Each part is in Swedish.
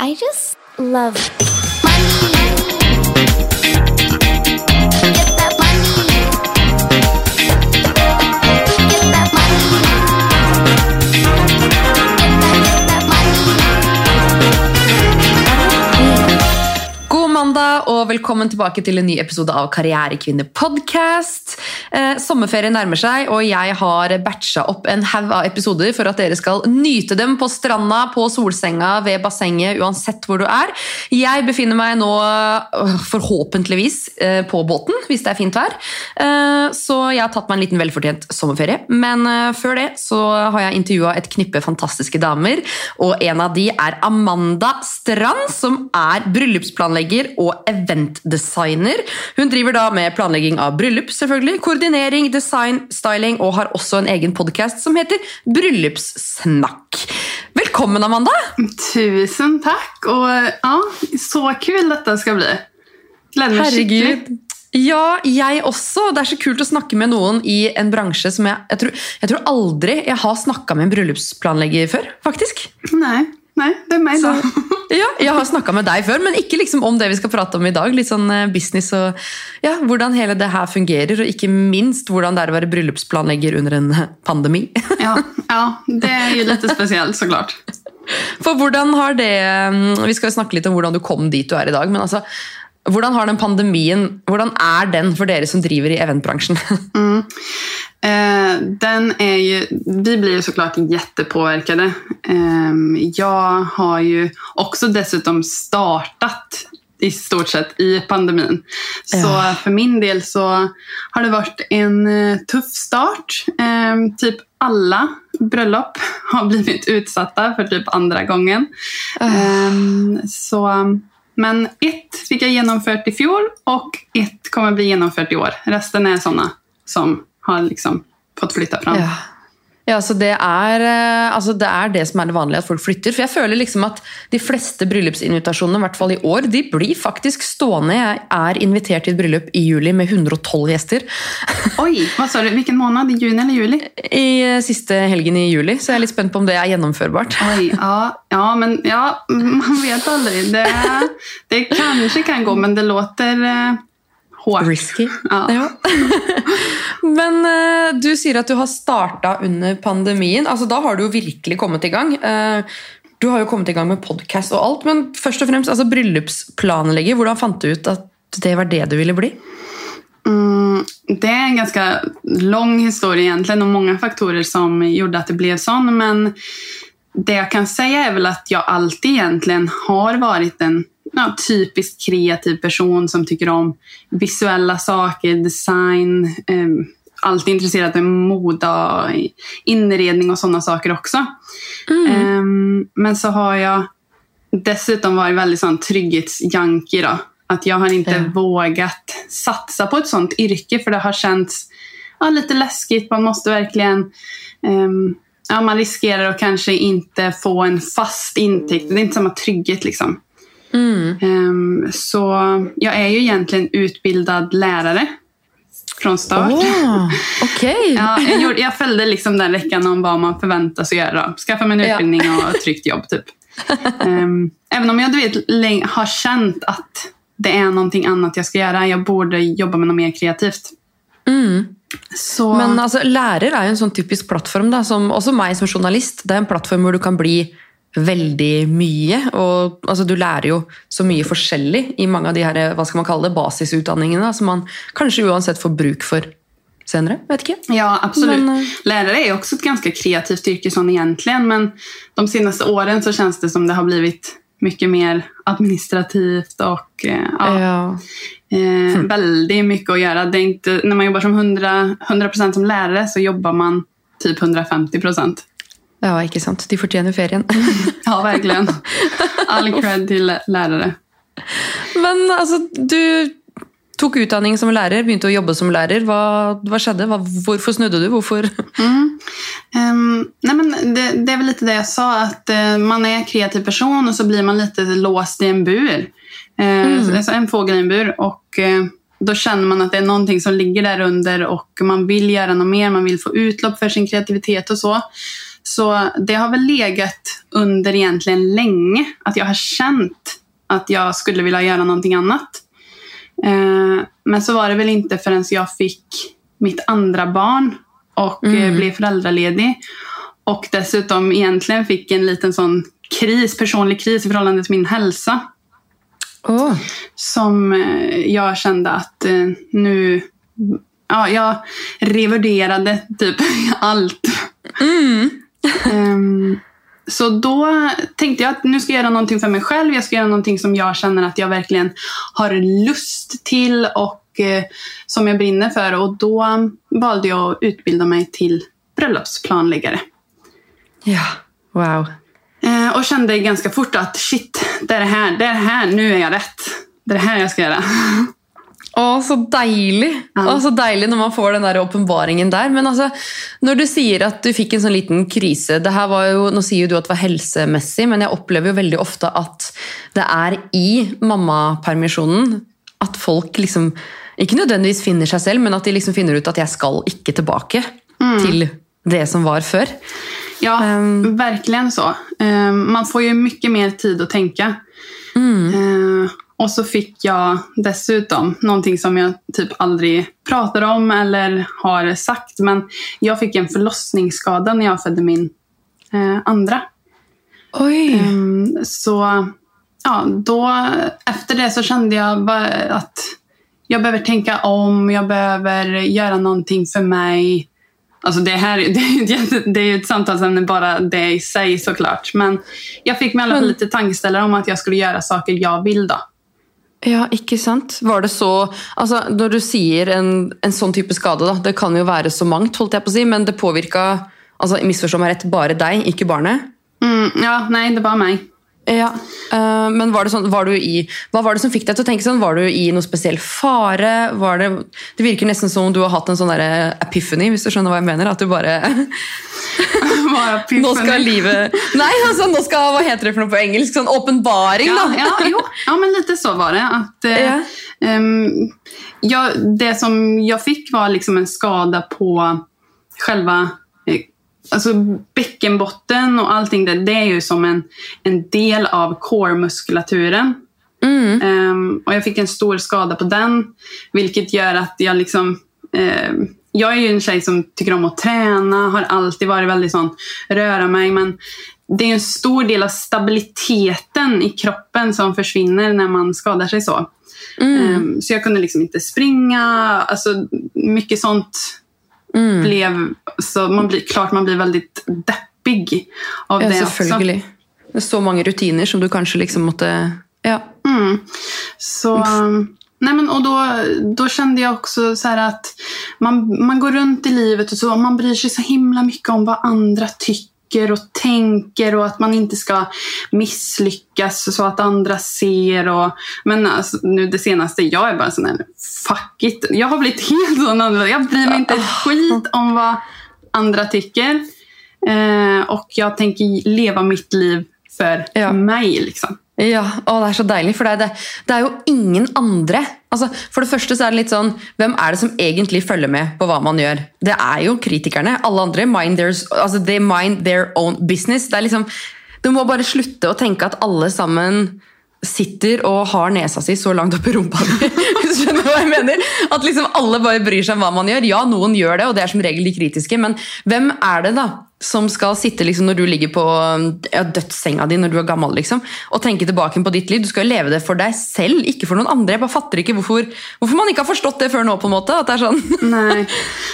I just love money. God mandag og velkommen tilbake til en ny episode av Karrierekvinner podcast. Eh, sommerferien nærmer seg, og jeg har batcha opp en haug av episoder for at dere skal nyte dem på stranda, på solsenga, ved bassenget, uansett hvor du er. Jeg befinner meg nå øh, forhåpentligvis eh, på båten, hvis det er fint vær. Eh, så jeg har tatt meg en liten velfortjent sommerferie. Men øh, før det så har jeg intervjua et knippe fantastiske damer, og en av de er Amanda Strand, som er bryllupsplanlegger og eventdesigner. Hun driver da med planlegging av bryllup, selvfølgelig, koordinering, design, styling, og har også en egen podkast som heter Bryllupssnakk. Velkommen, Amanda! Tusen tack och ja, så kul detta ska bli. Gläder mig skikkelig. Ja, jeg også. Det er så kult å snakke med noen i en bransje som jeg Jeg tror, jeg tror aldri jeg har snakka med en bryllupsplanlegger før, faktisk. Nej, nej, det är mig Så, då. ja, jeg har snakka med deg før, men ikke liksom om det vi skal prate om i dag. Litt sånn eh, business og ja, hvordan hele det her fungerer, og ikke minst hvordan det er å være bryllupsplanlegger under en pandemi. Ja, ja, det är ju lite speciellt såklart. For hvordan har det mm, Vi skal jo snakke litt om hvordan du kom dit du er i dag, men altså hvordan har den pandemien Hvordan er den for dere som driver i eventbransjen? Eh, den är ju, vi blir ju såklart jättepåverkade. Eh, jag har ju också dessutom startat i stort sett i pandemin. Så Ja. för min del så har det varit en eh, tuff start. Eh, typ alla bröllop har blivit utsatta för typ andra gången. Ehm, så, men ett fick jag genomfört i fjol och ett kommer bli genomfört i år. Resten är sådana som har liksom fått flytta fram. Ja. Ja, så det er, eh, altså det er det som er det vanlige, at folk flytter. For jeg føler liksom at de fleste bryllupsinvitasjonene, i hvert fall i år, de blir faktisk stående. Jeg er invitert til et bryllup i juli med 112 gjester. Oj, vad sa du? Vilken månad? I juni eller juli? I eh, siste helgen i juli, så jeg er litt spent på om det er gjennomførbart. Oj, ja, ja, men ja, man vet aldrig. Det, det kanske kan gå, men det låter eh, hårt. Risky. Ja. Ja. Men eh, du sier at du har starta under pandemien. Altså, da har du jo virkelig kommet i gang. Eh, du har jo kommet i gang med podkast og alt, men først og fremst altså, bryllupsplanlegger. Hvordan fant du ut at det var det du ville bli? Mm, det är en ganska lång historia egentligen och många faktorer som gjorde att det blev sån. Men det jag kan säga är väl att jag alltid egentligen har varit en ja, typisk kreativ person som tycker om visuella saker, design, eh, alltid intresserad av moda, inredning och sådana saker också. Ehm, men så har jag dessutom varit väldigt sån trygghetsjunkie då. Att jag har inte Ja. vågat satsa på ett sånt yrke för det har känts ja, lite läskigt. Man måste verkligen ehm, ja, man riskerar att kanske inte få en fast intäkt. Det är inte samma trygghet liksom. Mm. Ehm, så jag är ju egentligen utbildad lärare från start. Åh, ok! Ja, jag, gjorde, jag följde liksom den räckan om vad man förväntas att göra. Skaffa mig en Ja. utbildning och ett tryggt jobb. Typ. Ehm, även om jag du vet, har känt att det är någonting annat jag ska göra. Jag borde jobba med något mer kreativt. Mm. Så, Men altså, lærer er jo en sånn typisk plattform, da, som også meg som journalist. Det er en plattform hvor du kan bli veldig mye. og altså, Du lærer jo så mye forskjellig i mange av de her, hva skal man kalle det, basisutdanningene da, som man kanskje uansett får bruk for senere. Vet ikke. ja, absolut. Men, eh, Lärare är också ett ganska kreativt yrke sån egentligen. Men de senaste åren så känns det som det har blivit mycket mer administrativt och eh, ja, Ja. Eh, Väldigt mycket att göra. Det är inte, när man jobbar som 100, 100% som lärare så jobbar man typ 150%. Ja, ikke sant. De fortjener ferien. Ja, verkligen. All cred till lärare. Men altså, du tok utdanning som begynte å jobbe som lærer. Hva, hva skjedde? Hva, hvorfor snudde du? Hvorfor? Mm. Ehm, nej men det, det är väl lite det jag sa, att eh, man är en kreativ person och så blir man lite låst i en bur. Eh, alltså en fågel i en bur. Och eh, då känner man att det är någonting som ligger där under och man vill göra något mer, man vill få utlopp för sin kreativitet och så. Så det har väl legat under egentligen länge. Att jag har känt att jag skulle vilja göra någonting annat. Eh, men så var det väl inte förrän jag fick mitt andra barn och eh, blev föräldraledig. Och dessutom egentligen fick en liten sån kris, personlig kris i förhållande till min hälsa. Åh. Som eh, jag kände att nu... Ja, jag reviderade typ allt. Ehm, så då tänkte jag att nu ska jag göra någonting för mig själv. Jag ska göra någonting som jag känner att jag verkligen har lust till och eh, som jag brinner för. Och då valde jag att utbilda mig till bröllopsplanläggare. Ja, wow. Eh, och kände ganska fort att shit, det är det här, det är det här, nu är jag rätt. Det är det här jag ska göra. Å, så deilig! Ja. Å, så deilig når man får den der åpenbaringen der. Men altså, når du sier at du fikk en sånn liten krise det her var jo, Nå sier jo du at det var helsemessig, men jeg opplever jo veldig ofte at det er i mammapermisjonen at folk liksom ikke nødvendigvis finner seg selv, men at de liksom finner ut at jeg skal ikke tilbake til det som var før. Ja, Ehm. verkligen så. Ehm, man får ju mycket mer tid att tänka. Ehm, och så fick jag dessutom någonting som jag typ aldrig pratar om eller har sagt. Men jag fick en förlossningsskada när jag födde min eh, andra. Oi! Ehm, så ja, då, efter det så kände jag att jag behöver tänka om, jag behöver göra någonting för mig. Alltså det här det är ju ett, jätte- det är ett samtalsämne bara det i sig såklart. Men jag fick mig i alla fall lite tankeställare om att jag skulle göra saker jag vill då. Ja, ikke sant? Var det så altså, Når du sier en, en sånn type skade, da, det kan jo være så mangt, holdt jeg på å si, men det påvirka altså, misforstå meg rett, bare deg, ikke barnet? Mm, ja, nej, det var mig. Ja, eh, men var det sånn, var du i, Hva var det som fikk deg til å tenke sånn? Var du i noe spesiell fare? Var det, det virker nesten som om du har hatt en sånn epiphany, hvis du skjønner hva jeg mener? At du bare Bara Nå skal livet Nei, altså, nå skal Hva heter det for noe på engelsk? Sånn åpenbaring, Ja, ja, jo. ja, men lite så var det. Att, eh, Ja. ehm, jag, det som jag fick var liksom en skada på själva eh, alltså bäckenbotten och allting. Det, det är ju som en, en del av core-muskulaturen. Mm. Ehm, och jag fick en stor skada på den, vilket gör att jag liksom... ehm, jag är ju en tjej som tycker om att träna, har alltid varit väldigt sån, röra mig, men det är en stor del av stabiliteten i kroppen som försvinner när man skadar sig så. Ehm, så jag kunde liksom inte springa, alltså mycket sånt Mm. blev... Så man blir, klart man blir väldigt deppig av Ja, det också. Det er så mange rutiner som du kanskje liksom måtte Ja. Mm. Så, nej men, och då, då kände jag också så att man, man går runt i livet och så, man bryr sig så himla mycket om vad andra tycker och tänker och att man inte ska misslyckas så att andra ser. Och, men alltså, nu det senaste, jag är bara sån här, fuck it. Jag har blivit helt sån annorlunda. Jag bryr mig inte ett skit om vad andra tycker. Eh, och jag tänker leva mitt liv för Ja. mig. Liksom. Ja, å, det er så deilig, for det er, det, det er jo ingen andre. Altså, for det første så er det litt sånn, hvem er det som egentlig følger med på hva man gjør? Det er jo kritikerne. Alle andre mind, their, altså, they mind their own business. Det er liksom, du må bare slutte å tenke at alle sammen sitter og har nesa si så langt opp i rumpa di. Hvis du skjønner hva jeg mener? At liksom alle bare bryr seg om hva man gjør. Ja, noen gjør det, og det er som regel de kritiske, men hvem er det da som skal sitte liksom når du ligger på ja, dødssenga di når du er gammel liksom, og tenke tilbake på ditt liv? Du skal jo leve det for deg selv, ikke for noen andre. Jeg bare fatter ikke hvorfor, hvorfor man ikke har forstått det før nå. på en måte. At det er sånn. Nej.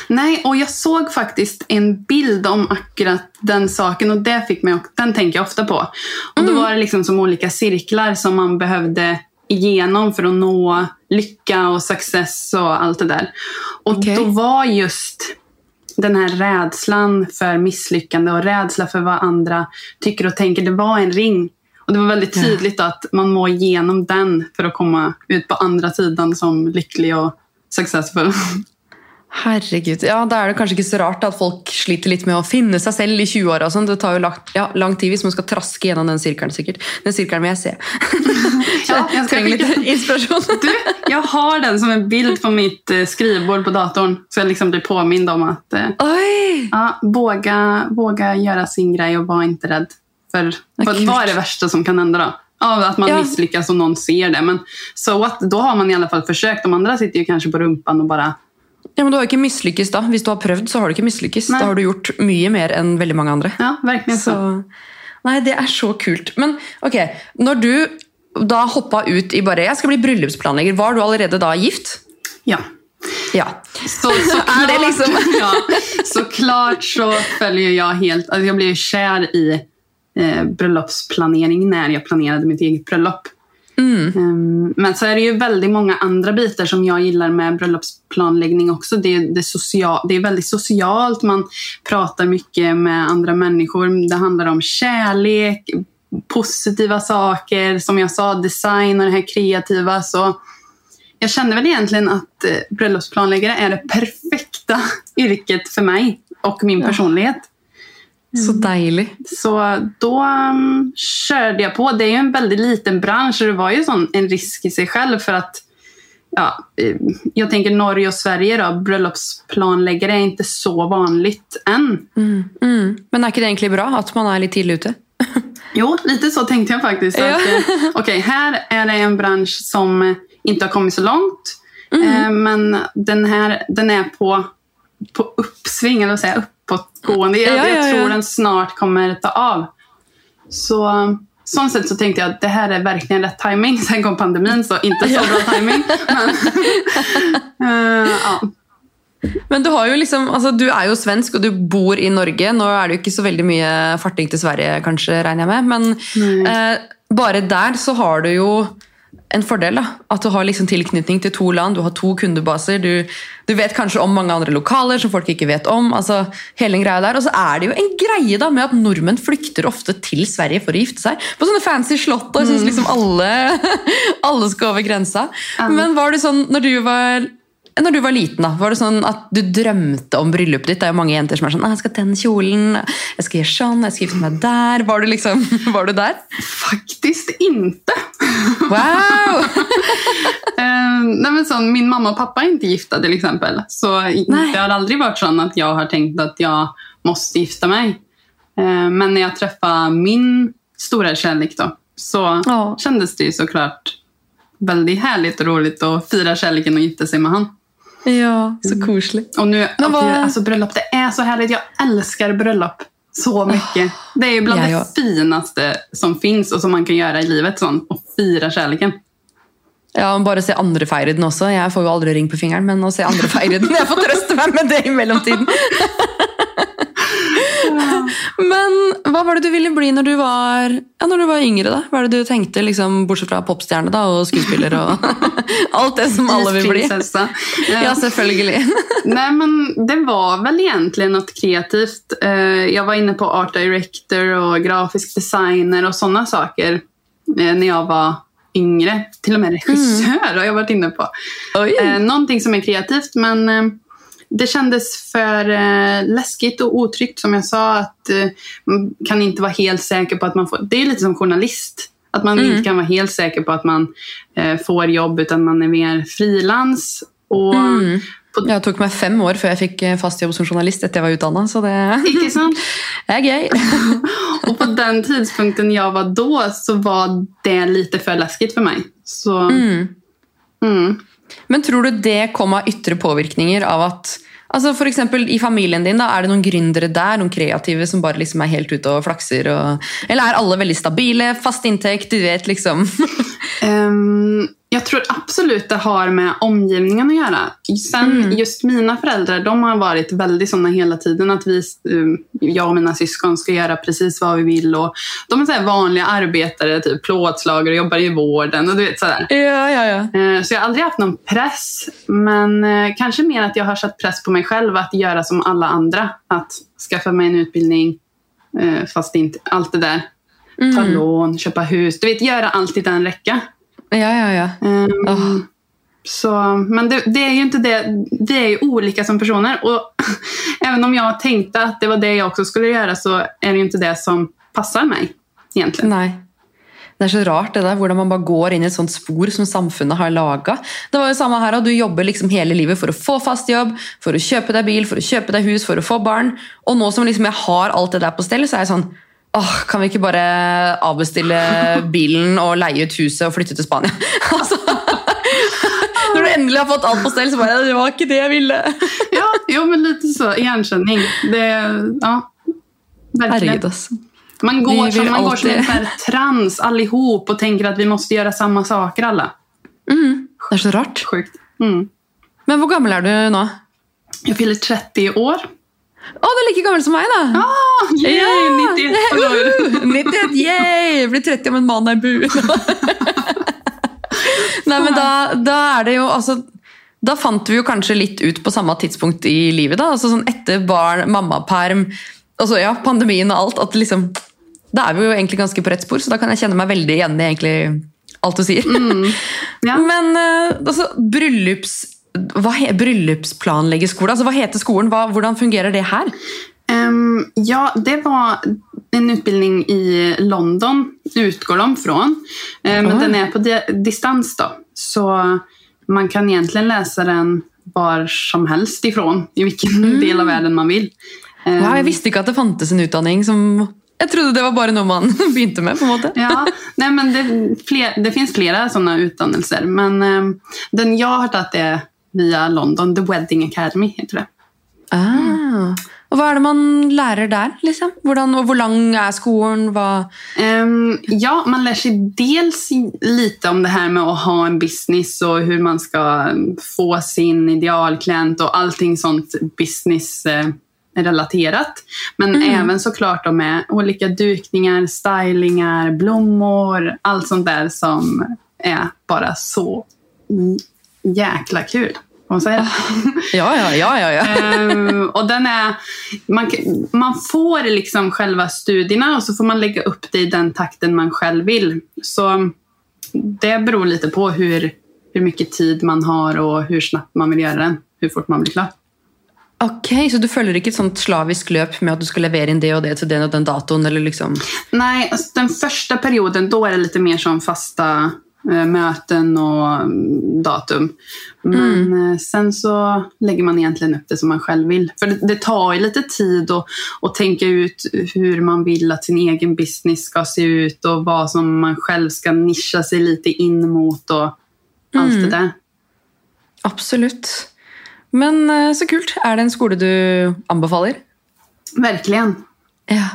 Nej, och jag såg faktiskt en bild om akkurat den saken och det fick mig, och den tänker jag ofta på. Och då var det liksom som olika cirklar som man behövde igenom för att nå lycka och success och allt det där. Och Okej. då var just den här rädslan för misslyckande och rädsla för vad andra tycker och tänker, det var en ring. Och det var väldigt tydligt att man må igenom den för att komma ut på andra sidan som lycklig och successful. Herregud. Ja, Da er det kanskje ikke så rart at folk sliter litt med å finne seg selv i 20-åra. og sånn. Det tar jo lang, ja, lang tid hvis man skal traske gjennom den sirkelen. sikkert. Den sirkelen vil jeg se. Så Ja, jeg jeg trenger litt inspirasjon. Du, jag har den som en bild på mitt eh, skrivbord på datorn. Så jag liksom blir påmind om att eh, Oi! ja, våga, våga göra sin grej och var inte rädd. För Vad för kul. vad är det värsta som kan hända då? Ja, att man Ja. misslyckas och någon ser det. Men so what? Då har man i alla fall försökt. De andra sitter ju kanske på rumpan och bara Ja, men Du har ikke mislykkes da. Hvis du har prøvd, så har du ikke. Nei. Da har du gjort mye mer enn veldig mange andre. Ja, verkligen så. Så, nei, det er så kult. Men ok, når du da hoppa ut i bare Jeg skal bli bryllupsplanlegger. Var du allerede da gift? Ja. Ja. Så, såklart, liksom- ja, såklart så följer jag helt... Alltså jag blev kär i eh, bröllopsplanering när jag planerade mitt eget bröllop. Ehm, men så är det ju väldigt många andra bitar som jag gillar med bröllopsplanläggning också. Det, är- det, social, det är väldigt socialt, man pratar mycket med andra människor. Det handlar om kärlek, positiva saker, som jag sa, design och det här kreativa. Så jag kände väl egentligen att eh, bröllopsplanläggare är det perfekta yrket för mig och min personlighet. Så deilig. Så då um, körde jag på. Det är ju en väldigt liten bransch och det var ju sån, en risk i sig själv för att ja, eh, jag tänker Norge och Sverige då, bröllopsplanläggare är inte så vanligt än. Mm. Men er ikke det egentlig bra at man er litt tidlig ute? Jo, lite så tänkte jag faktiskt. Ja. Att, eh, Okej, här är det en bransch som inte har kommit så långt. Eh, men den här den är på, på uppsving, eller jag, uppåtgående. Jag, Ja, ja, jag ja. tror den snart kommer ta av. Så sånt sätt så tänkte jag att det här är verkligen rätt timing. Sen kom pandemin, så inte så bra timing. Men, eh, ja. Men du, har jo liksom, altså, du er jo svensk, og du bor i Norge. Nå er det jo ikke så veldig mye farting til Sverige, kanskje, regner jeg med. Men eh, bare der så har du jo en fordel. da, At du har liksom tilknytning til to land, du har to kundebaser. Du, du vet kanskje om mange andre lokaler som folk ikke vet om. altså hele den greia der. Og så er det jo en greie da med at nordmenn flykter ofte til Sverige for å gifte seg. På sånne fancy slott. og jeg synes liksom alle, alle skal over grensa. Men var det sånn når du var når du var liten, da, var det sånn at du drømte om bryllupet ditt? Det jo mange jenter som er sånn «Ah, 'Jeg skal tenne kjolen, jeg skal gjøre sånn, jeg skal gifte meg der'. Var du liksom, var du der? Faktiskt inte. Wow! Eh, nej men sån, min mamma och pappa är inte gifta till exempel. Så Nej. det har aldrig varit så att jag har tänkt att jag måste gifta mig. Eh, men när jag träffade min stora kärlek då, så Ja. kändes det ju såklart väldigt härligt och roligt att fira kärleken och gifta sig med han. Ja, så koselig. Och nu, och det- alltså bröllop, det är så härligt. Jag älskar bröllop så mycket. Det är ju bland Ja, det ja. finaste som finns och som man kan göra i livet. Sån, och fira kärleken. Ja, Bare se andre feire den også. Jeg får jo aldri ring på fingeren, men å se andre feire den Jeg får trøste meg med det i mellomtiden. Men hva var det du ville bli når du var, ja, når du var yngre? da? Hva er det du tenkte, liksom, bortsett fra popstjerne da, og skuespiller og alt det som alle vil bli? Ja, selvfølgelig. Nej, men det var väl egentligen något kreativt. Eh, Jag var inne på art director och grafisk designer och sådana saker eh, när jag var yngre. Till och med regissör har jag varit inne på. Oi. Eh, Någonting som är kreativt, men det kändes för eh, läskigt och otryggt som jag sa. att eh, Man kan inte vara helt säker på att man får... Det är lite som journalist. Att man inte kan vara helt säker på att man eh, får jobb utan man är mer frilans. Och Jeg tok meg fem år før jeg fikk eh, fast jobb som journalist etter jeg var utdanna, så det, Icke sant? det er gøy. Och på den tidpunkten jag var då så var det lite för läskigt för mig. Så, mm. Men tror du det kom av yttre påvirkninger av att altså for eksempel I familien din da, er det noen gründere der, noen kreative som bare liksom er helt ute og flakser? Og, eller er alle veldig stabile, fast inntekt, du vet liksom um, jag tror absolut det har med omgivningen att göra. Sen just mina föräldrar, de har varit väldigt sådana hela tiden att vi, eh, jag och mina syskon ska göra precis vad vi vill. Och de är så här vanliga arbetare, typ plåtslagare, jobbar i vården och du vet sådär. Ja, ja, ja. Eh, Så jag har aldrig haft någon press, men eh, kanske mer att jag har satt press på mig själv att göra som alla andra. Att skaffa mig en utbildning, eh, fast inte allt det där. Ta lån, köpa hus, du vet göra allt i den räcka. Ja, ja, ja. Ehm, Åh. Så, men det, det är ju inte det. Vi är ju olika som personer. Och även om jag tänkte att det var det jag också skulle göra så är det ju inte det som passar mig egentligen. Nei. Det er så rart det der, hvordan man bare går inn i et sånt spor som samfunnet har laga. Det var jo samme her, og du jobber liksom hele livet for å få fast jobb, for å kjøpe deg bil, for å kjøpe deg hus, for å få barn. Og nå som liksom jeg har alt det der på stell, så er jeg sånn Åh, Kan vi ikke bare avbestille bilen og leie ut huset og flytte til Spania? altså, når du endelig har fått alt på stell, så bare Det var ikke det jeg ville. Ja, jo men lite så. Igenkänning. Det, ja, verkligen. Herregud, altså. Man går, Vi som, man går som alltid- en sån här trans allihop och tänker att vi måste göra samma saker alla. Det er så rart. Sjukt. Mm. Men hvor gammel er du nå? Jag fyller 30 år. Å, du er like gammel som meg, da! Ah, yay, Ja! 91 år. 91, yay! Blir 30 om en mann er bu. Nei, men da, da er det jo altså Da fant vi jo kanskje litt ut på samme tidspunkt i livet. da, altså sånn Etter barn, mammaperm, altså ja, pandemien og alt. at liksom, Da er vi jo egentlig ganske på rett spor, så da kan jeg kjenne meg veldig igjen i egentlig alt du sier. Ja. Men eh, altså, bryllups... Hva he, bryllupsplanleggerskole, altså hva heter skolen? Hva, hvordan fungerer det her? Ehm, ja, det var en utbildning i London, utgår de från. Men den är på di- distans då. Så man kan egentligen läsa den var som helst ifrån, i vilken del av världen man vill. Wow, jeg visste ikke at det fantes en utdanning som Jeg trodde det var bare noe man begynte med. på en måte. Ja, nej, men det, fler, det finns flera sådana utdannelser. Men ehm, den jag har tagit är via London, The Wedding Academy heter det. Ah. Og Hva er det man lærer der? liksom? Hvordan, og Hvor lang er skolen? Ehm, ja, man lär sig dels lite om det här med att ha en business och hur man ska få sin idealklient och allting sånt business eh, relaterat. Men även såklart då med olika dukningar, stylingar, blommor, allt sånt där som är bara så jäkla kul. Får man säga? Ja, ja, ja. ja, ja. Ehm, och den är, man, man får liksom själva studierna och så får man lägga upp det i den takten man själv vill. Så det beror lite på hur, hur mycket tid man har och hur snabbt man vill göra den. Hur fort man blir klar. Ok, Så du følger ikke et sånt slavisk løp med at du skal levere inn det og det til den og den datoen? eller liksom... Nej, alltså den första perioden då är det lite mer som fasta möten och mm, datum. Men eh, sen så lägger man egentligen upp det som man själv vill. För det, det tar ju lite tid att, att tänka ut hur man vill att sin egen business ska se ut och vad som man själv ska nischa sig lite in mot och allt det där. Absolutt. Men eh, så kult. Er det en skole du anbefaler? Verkligen. Ja.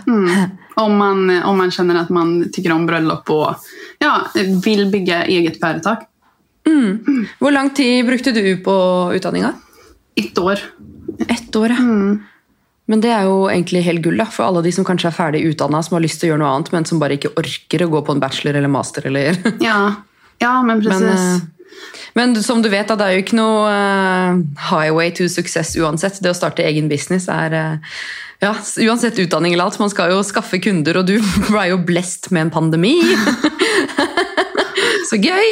Om man, om man känner att man tycker om bröllop och ja, vill bygga eget företag. Hvor lang tid brukte du på utdanninga? Ett år. Ett år, ja. Men det er jo egentlig helt gull da, for alle de som kanskje er ferdig utdanna, som har til å gjøre noe annet, men som bare ikke orker å gå på en bachelor eller master. eller... Ja, ja men precis. Men, eh, men som du vet, da, det er jo ikke noe eh, highway to success uansett. Det å starte egen business er eh, ja, Uansett utdanning eller alt, man skal jo skaffe kunder, og du ble jo blest med en pandemi. Så gøy!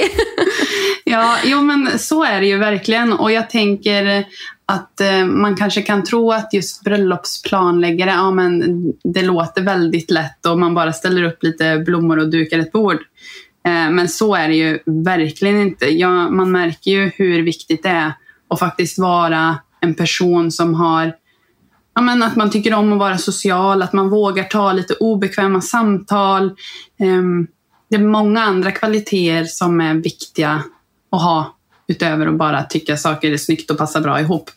Ja, jo men så är det ju verkligen. Och jag tänker att eh, man kanske kan tro att just bröllopsplanläggare, ja men det låter väldigt lätt och man bara ställer upp lite blommor och dukar ett bord. Eh, men så är det ju verkligen inte. Ja, man märker ju hur viktigt det är att faktiskt vara en person som har ja, men att man tycker om att vara social, att man vågar ta lite obekväma samtal. Ehm, det är många andra kvaliteter som är viktiga att ha utöver att bara tycka saker är snyggt och passar bra ihop.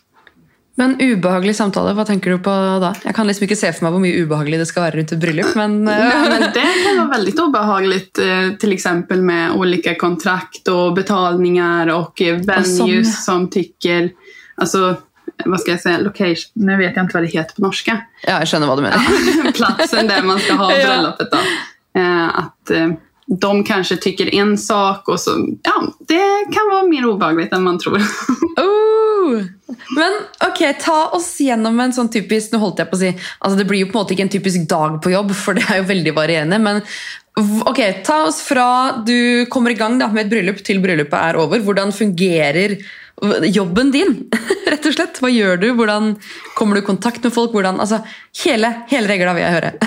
Men ubehagelig samtale, hva tenker du på da? Jeg kan liksom ikke se for meg hvor mye ubehagelig det skal være rundt et bryllup, men eh, Nej, men det kan vara väldigt obehagligt, eh, till exempel med olika kontrakt och betalningar och eh, venues ja. som tycker, alltså vad ska jag säga, location, nu vet jag inte vad det heter på norska. ja, jeg skjønner hva du mener. platsen där man ska ha bröllopet. Då. Eh, att eh, de kanske tycker en sak och så, ja, det kan vara mer obehagligt än man tror. Oh! Men ok, ta oss gjennom en sånn typisk Nå holdt jeg på å si altså Det blir jo på måte ikke en typisk dag på jobb, for det er jo veldig varierende. Men v- ok, ta oss fra du kommer i gang da, med et bryllup til bryllupet er over. Hvordan fungerer jobben din? rett og slett? Hva gjør du? Hvordan kommer du i kontakt med folk? Hvordan, altså, hele, hele regla vil jeg høre.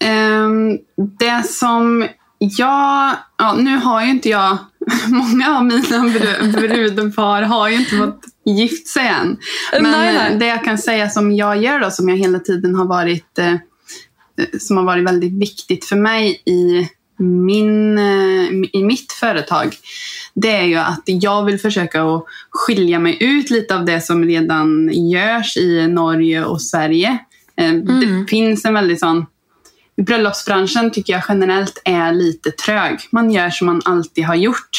Ehm, det som jag... Ja, nu har ju inte jag... Många av mina bru- brudpar har ju inte fått gift sig än. Men Nej, nej. det jag kan säga som jag gör då, som jag hela tiden har varit... Eh, som har varit väldigt viktigt för mig i, min, eh, i mitt företag. Det är ju att jag vill försöka att skilja mig ut lite av det som redan görs i Norge och Sverige. Eh, Det finns en väldigt sån bröllopsbranschen tycker jag generellt är lite trög. Man gör som man alltid har gjort.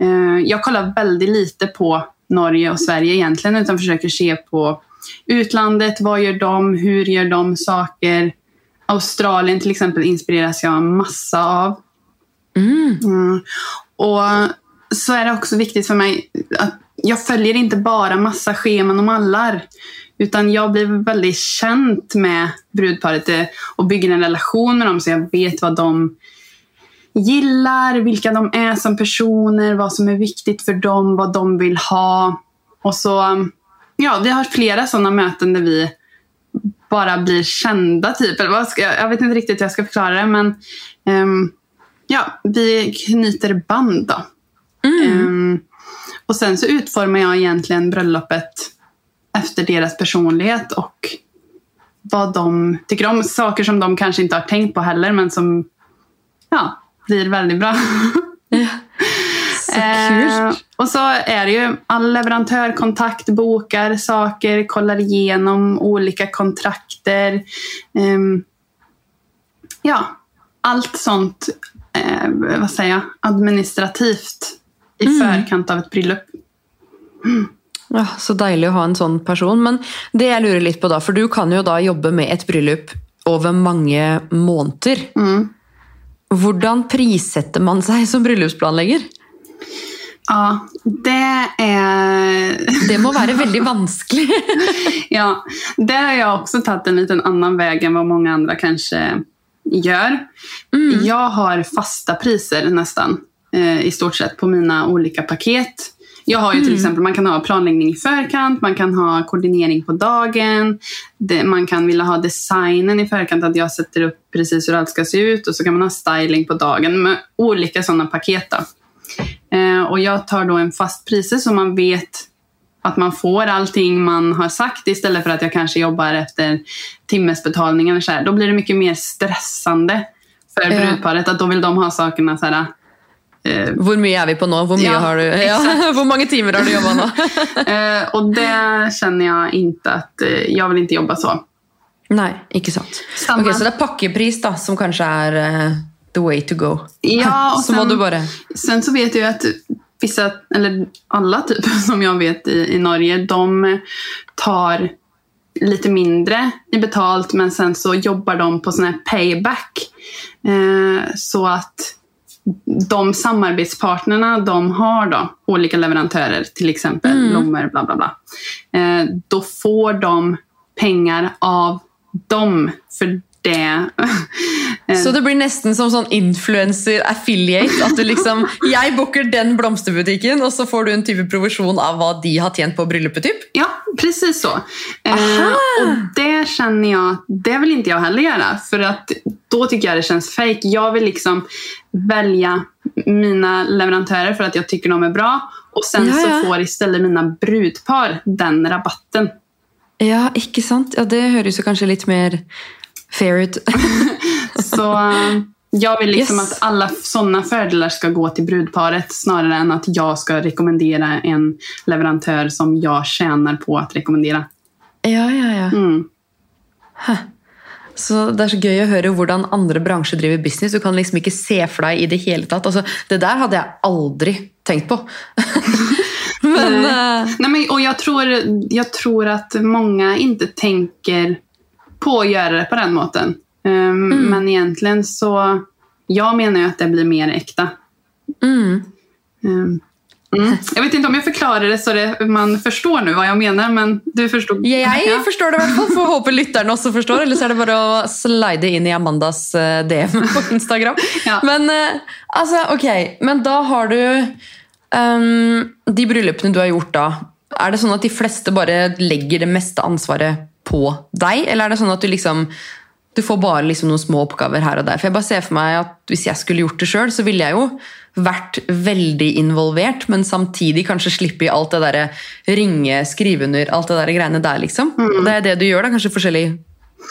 Eh, Jag kollar väldigt lite på Norge och Sverige egentligen utan försöker se på utlandet. Vad gör de? Hur gör de saker? Australien till exempel inspireras jag massa av. Mm. Och så är det också viktigt för mig att jag följer inte bara massa scheman och mallar. Utan jag blir väldigt känt med brudparet eh, och bygger en relation med dem så jag vet vad de gillar, vilka de är som personer, vad som är viktigt för dem, vad de vill ha. Och så, um, ja, vi har flera sådana möten där vi bara blir kända typ. Eller vad ska jag, vet inte riktigt hur jag ska förklara det men um, ja, vi knyter band då. Ehm, och sen så utformar jag egentligen bröllopet efter deras personlighet och vad de tycker om. Saker som de kanske inte har tänkt på heller men som ja, blir väldigt bra. Så Eh, kult. och så är det ju all leverantörkontakt, bokar saker, kollar igenom olika kontrakter. Ehm, ja, allt sånt eh, vad säger jag, administrativt i förkant av ett bröllop. Ja, så deilig å ha en sånn person. Men det jeg lurer litt på da, for du kan jo da jobbe med et bryllup over mange måneder. Mm. Hvordan prissetter man seg som bryllupsplanlegger? Ja, det är... Det må være veldig vanskelig. Ja, där har jag också tagit en liten annan väg än vad många andra kanske gör. Jag har fasta priser nästan eh, i stort sett på mina olika paket. Jag har ju till exempel, man kan ha planläggning i förkant, man kan ha koordinering på dagen, det, man kan vilja ha designen i förkant, att jag sätter upp precis hur allt ska se ut och så kan man ha styling på dagen med olika sådana paket. Då. Eh, och jag tar då en fast pris så man vet att man får allting man har sagt istället för att jag kanske jobbar efter timmesbetalning eller så här. Då blir det mycket mer stressande för brudparet. Att då vill de ha sakerna så här. Eh, Hvor mye er vi på nå? Hvor, mye Ja, har du? Ja, hvor mange timer har du jobba nå? eh, och det känner jag inte att eh, jag vill inte jobba så. Nei, ikke sant. Samme. Ok, Så det er pakkepris da, som kanskje er eh, the way to go. Ja, och så sen- du bare Sen så vet jag att vissa, eller alla typ som jag vet i, i Norge, de tar lite mindre i betalt men sen så jobbar de på sån här payback. Eh, så att de samarbetspartnerna de har då, olika leverantörer, till exempel blommor, bla bla bla. Eh, då får de pengar av dem för det. Så det blir nesten som sånn influencer-affiliate. At du liksom Jeg booker den blomsterbutikken, og så får du en type provisjon av hva de har tjent på bryllupet. typ. Ja, precis så. Eh, Aha. och det känner jag, det vill inte jag heller göra. För att då tycker jag det känns fake. Jag vill liksom välja mina leverantörer för att jag tycker de är bra. Och sen Ja, ja. så får istället mina brudpar den rabatten. Ja, ikke sant? Ja, Det høres jo kanskje litt mer fair ut. Så eh, jag vill liksom Yes. att alla sådana fördelar ska gå till brudparet snarare än att jag ska rekommendera en leverantör som jag tjänar på att rekommendera. ja, ja, ja. Mm. Så Det er så gøy å høre hvordan andre bransjer driver business. Du kan liksom ikke se for deg i det hele tatt. Altså, det der hadde jeg aldri tenkt på. Men eh, Nej, men, och jag, tror, jag tror att många inte tänker på att göra det på den måten. Um, Men egentligen så, jag menar ju att det blir mer äkta. mm. Um, Mm. Jag vet inte om jag förklarar det så det, man förstår nu vad jag menar, men du förstod. Ja, jeg Ja. forstår det i hvert fall. Får håpe lytterne også forstår. Eller så er det bare å slide inn i Amandas eh, DM på Instagram. Ja. Men eh, altså, ok. Men da har du ehm, De bryllupene du har gjort da, er det sånn at de fleste bare legger det meste ansvaret på deg? Eller er det sånn at du liksom du får bare liksom noen små oppgaver her og der. For jeg bare ser for meg at Hvis jeg skulle gjort det sjøl, så ville jeg jo vært veldig involvert, men samtidig kanskje slippe i alt det derre ringe, skrive under, alt det der greiene der, liksom. Det er det du gjør, da? Kanskje forskjellige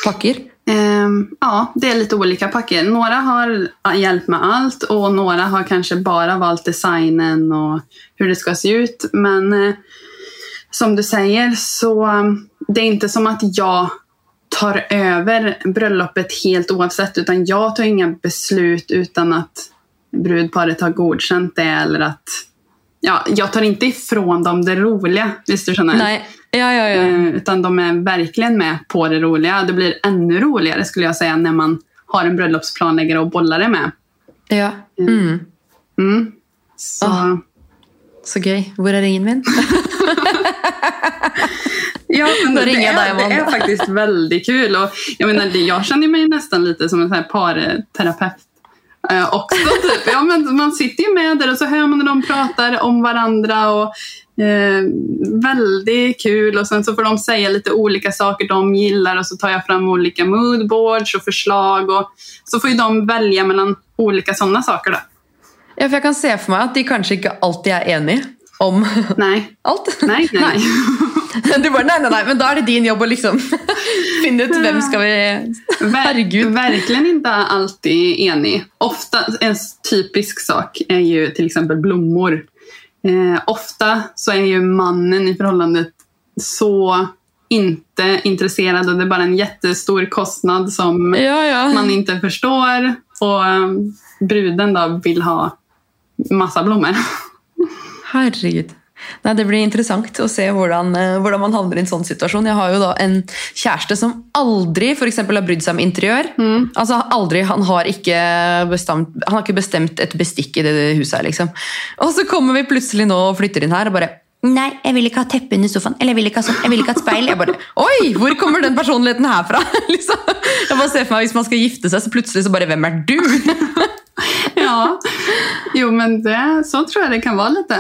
pakker? Ehm, ja, det är lite olika paket. Några har hjälpt med allt och några har kanske bara valt designen och hur det ska se ut. Men eh, som du säger så um, det är inte som att jag tar över bröllopet helt oavsett utan jag tar inga beslut utan att brudparet har godkänt det eller att ja, jag tar inte ifrån dem det roliga, visst du känner? Nei. Ja, ja, ja. Eh, Utan de är verkligen med på det roliga. Det blir ännu roligere skulle jag säga när man har en bröllopsplanläggare och bollar det med. ja. Mm. Mm. Så, Ah. Så gøy. Hvor er ringen min? ja, men det, dig, är, det är faktiskt väldigt kul. Och jag, menar, det- jag känner mig nästan lite som en sån här parterapeut. Eh, också, typ. ja, men man sitter ju med där och så hör man när de pratar om varandra. och eh, Väldigt kul. Och sen så får de säga lite olika saker de gillar och så tar jag fram olika moodboards och förslag. Och så får ju de välja mellan olika sådana saker. Då. Ja, for jeg kan se for meg at de kanskje ikke alltid er enige om Nej, alt. nej. nej. Du bare, nei, nei, nei, men da er det din jobb å liksom finne ut hvem skal vi Herregud. Verkligen inte alltid enig. Ofta, en typisk sak är ju till exempel blommor. Eh, ofta så är ju mannen i förhållandet så inte intresserad och det är bara en jättestor kostnad som Ja, ja. man inte förstår. Och eh, bruden då vill ha massa blommor. Herregud. Nei, Det blir interessant å se hvordan, eh, man havner i en sånn situasjon. Jeg har jo da en kjæreste som aldri for eksempel, har brydd seg om interiør. Altså aldri, Han har ikke bestemt, han har ikke bestemt et bestikk i det huset liksom. Og så kommer vi plutselig nå og flytter inn her og bare Nei, jeg vil ikke ha teppe under sofaen. Eller jeg vil ikke ha sånn, jeg vil ikke ha et speil. Jeg bare, Oi, hvor kommer den personligheten her fra? liksom. Jeg bare ser for meg Hvis man skal gifte seg, så plutselig så bare Hvem er du? ja, jo men det, så tror jag det kan vara lite.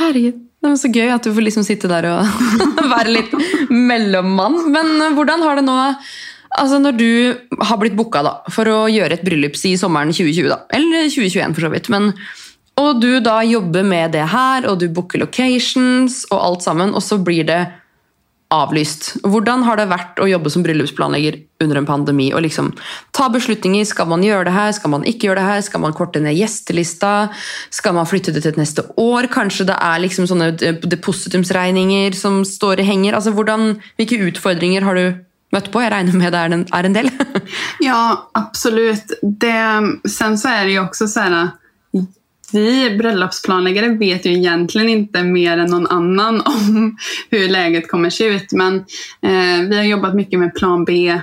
Herregud. Det var så gøy at du får liksom sitte der og være litt mellommann. Men eh, hvordan har det nå Altså Når du har blitt booka da, for å gjøre et bryllup i sommeren 2020, da, eller 2021 for så vidt, men, og du da jobber med det her, og du booker locations og alt sammen, og så blir det avlyst. Hvordan har det vært å jobbe som bryllupsplanlegger under en pandemi? og liksom Ta beslutninger. Skal man gjøre det her? Skal man ikke gjøre det her? Skal man korte ned gjestelista? Skal man flytte det til et neste år? Kanskje det er liksom sånne depositumsregninger som står i henger? Altså, hvordan, hvilke utfordringer har du møtt på? Jag räknar med det är en, en del. Ja, absolut. Det, sen så är det ju också så här. Vi bröllopsplanläggare vet ju egentligen inte mer än någon annan om hur läget kommer se ut. Men eh, vi har jobbat mycket med plan B,